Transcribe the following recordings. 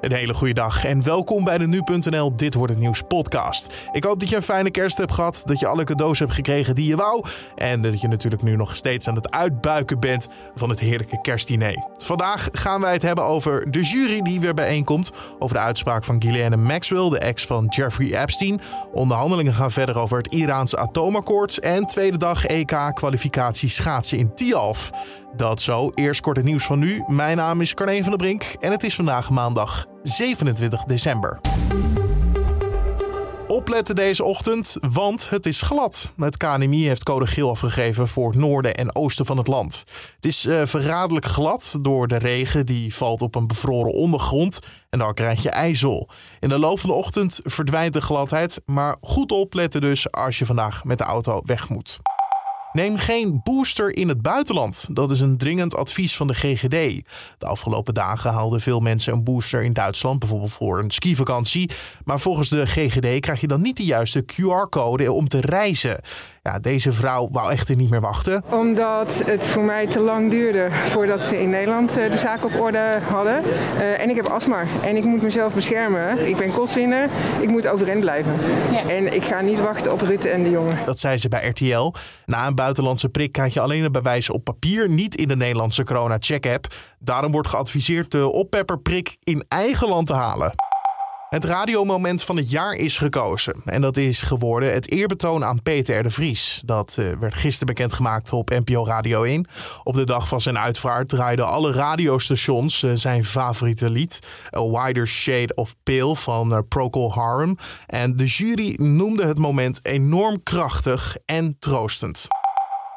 Een hele goede dag en welkom bij de Nu.nl Dit Wordt Het Nieuws podcast. Ik hoop dat je een fijne kerst hebt gehad, dat je alle cadeaus hebt gekregen die je wou... en dat je natuurlijk nu nog steeds aan het uitbuiken bent van het heerlijke kerstdiner. Vandaag gaan wij het hebben over de jury die weer bijeenkomt... over de uitspraak van Ghislaine Maxwell, de ex van Jeffrey Epstein. Onderhandelingen gaan verder over het Iraanse atoomakkoord... en tweede dag EK-kwalificatie schaatsen in Tialf. Dat zo, eerst kort het nieuws van nu. Mijn naam is Carne van der Brink en het is vandaag maandag 27 december. Opletten deze ochtend, want het is glad. Het KNMI heeft code geel afgegeven voor het noorden en oosten van het land. Het is uh, verraderlijk glad door de regen die valt op een bevroren ondergrond en dan krijg je ijzel. In de loop van de ochtend verdwijnt de gladheid, maar goed opletten dus als je vandaag met de auto weg moet. Neem geen booster in het buitenland. Dat is een dringend advies van de GGD. De afgelopen dagen haalden veel mensen een booster in Duitsland, bijvoorbeeld voor een skivakantie. Maar volgens de GGD krijg je dan niet de juiste QR-code om te reizen. Ja, deze vrouw wou echter niet meer wachten. Omdat het voor mij te lang duurde voordat ze in Nederland eh, de zaak op orde hadden. Uh, en ik heb astma en ik moet mezelf beschermen. Ik ben kotswinner, ik moet overeind blijven. Ja. En ik ga niet wachten op Rutte en de jongen. Dat zei ze bij RTL. Na een buitenlandse prik krijg je alleen een bewijs op papier, niet in de Nederlandse corona-check-app. Daarom wordt geadviseerd de oppepperprik in eigen land te halen. Het radiomoment van het jaar is gekozen. En dat is geworden het eerbetoon aan Peter de Vries. Dat uh, werd gisteren bekendgemaakt op NPO Radio 1. Op de dag van zijn uitvaart draaiden alle radiostations uh, zijn favoriete lied. A Wider Shade of Pale van uh, Procol Harum. En de jury noemde het moment enorm krachtig en troostend.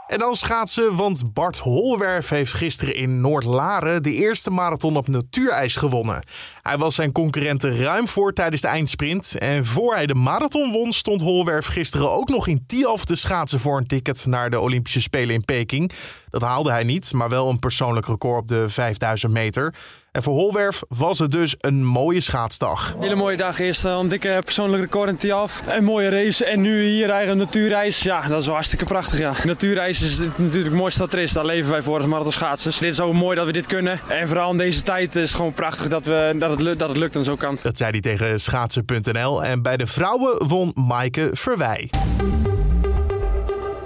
En dan schaatsen, want Bart Holwerf heeft gisteren in Noord-Laren de eerste marathon op natuurijs gewonnen. Hij was zijn concurrenten ruim voor tijdens de eindsprint. En voor hij de marathon won, stond Holwerf gisteren ook nog in Tialf te schaatsen voor een ticket naar de Olympische Spelen in Peking. Dat haalde hij niet, maar wel een persoonlijk record op de 5000 meter. En voor Holwerf was het dus een mooie schaatsdag. Hele mooie dag. Eerst een dikke persoonlijk record in Tiaf. Een mooie race. En nu hier eigen natuurreis. Ja, dat is wel hartstikke prachtig. Ja. Natuurreis is natuurlijk het mooiste dat er is. Daar leven wij voor als marathonschaatsers. Dit is ook mooi dat we dit kunnen. En vooral in deze tijd is het gewoon prachtig dat, we, dat, het, dat het lukt en zo kan. Dat zei hij tegen schaatsen.nl. En bij de vrouwen won Maaike Verwij.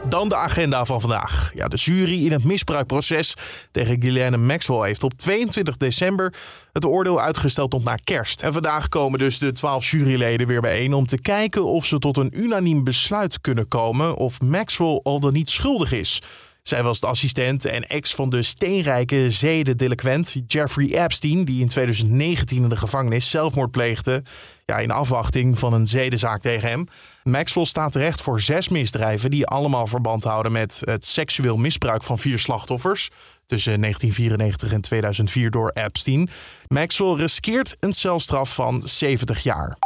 Dan de agenda van vandaag. Ja, de jury in het misbruikproces tegen Ghislaine Maxwell heeft op 22 december het oordeel uitgesteld tot na kerst. En vandaag komen dus de 12 juryleden weer bijeen om te kijken of ze tot een unaniem besluit kunnen komen of Maxwell al dan niet schuldig is. Zij was de assistent en ex van de steenrijke zedendelinquent Jeffrey Epstein, die in 2019 in de gevangenis zelfmoord pleegde. Ja, in afwachting van een zedenzaak tegen hem. Maxwell staat terecht voor zes misdrijven die allemaal verband houden met het seksueel misbruik van vier slachtoffers tussen 1994 en 2004 door Epstein. Maxwell riskeert een celstraf van 70 jaar.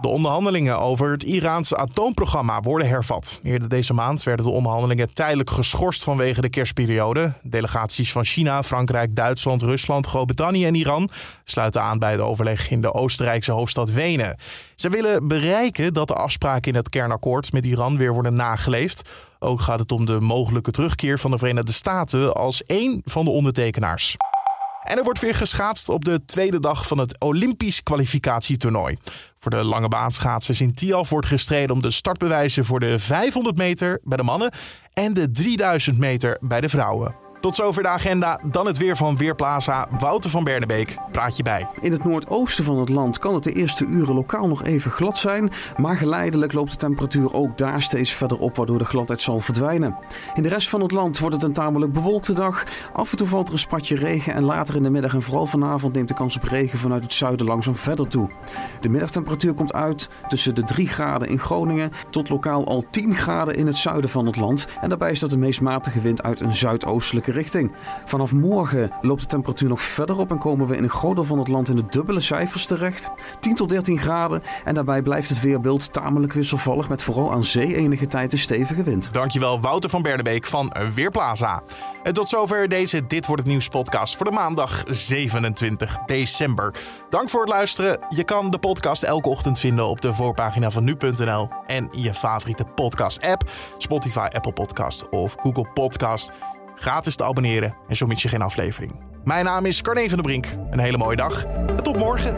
De onderhandelingen over het Iraanse atoomprogramma worden hervat. Eerder deze maand werden de onderhandelingen tijdelijk geschorst vanwege de kerstperiode. Delegaties van China, Frankrijk, Duitsland, Rusland, Groot-Brittannië en Iran sluiten aan bij de overleg in de Oostenrijkse hoofdstad Wenen. Ze willen bereiken dat de afspraken in het kernakkoord met Iran weer worden nageleefd. Ook gaat het om de mogelijke terugkeer van de Verenigde Staten als één van de ondertekenaars. En er wordt weer geschaatst op de tweede dag van het Olympisch kwalificatietoernooi. Voor de lange baanschaatsers in Tialf wordt gestreden om de startbewijzen voor de 500 meter bij de mannen en de 3000 meter bij de vrouwen. Tot zover de agenda. Dan het weer van Weerplaza. Wouter van Bernebeek praat je bij. In het noordoosten van het land kan het de eerste uren lokaal nog even glad zijn. Maar geleidelijk loopt de temperatuur ook daar steeds verder op, waardoor de gladheid zal verdwijnen. In de rest van het land wordt het een tamelijk bewolkte dag. Af en toe valt er een spatje regen en later in de middag en vooral vanavond neemt de kans op regen vanuit het zuiden langzaam verder toe. De middagtemperatuur komt uit tussen de 3 graden in Groningen tot lokaal al 10 graden in het zuiden van het land. En daarbij staat de meest matige wind uit een zuidoostelijke richting. Vanaf morgen loopt de temperatuur nog verder op en komen we in een groot deel van het land in de dubbele cijfers terecht. 10 tot 13 graden en daarbij blijft het weerbeeld tamelijk wisselvallig met vooral aan zee enige tijd een stevige wind. Dankjewel Wouter van Bernebeek van Weerplaza. En tot zover deze Dit Wordt Het Nieuws podcast voor de maandag 27 december. Dank voor het luisteren. Je kan de podcast elke ochtend vinden op de voorpagina van nu.nl en je favoriete podcast app. Spotify, Apple Podcast of Google Podcast gratis te abonneren en zo mis je geen aflevering. Mijn naam is Carne van der Brink. Een hele mooie dag en tot morgen.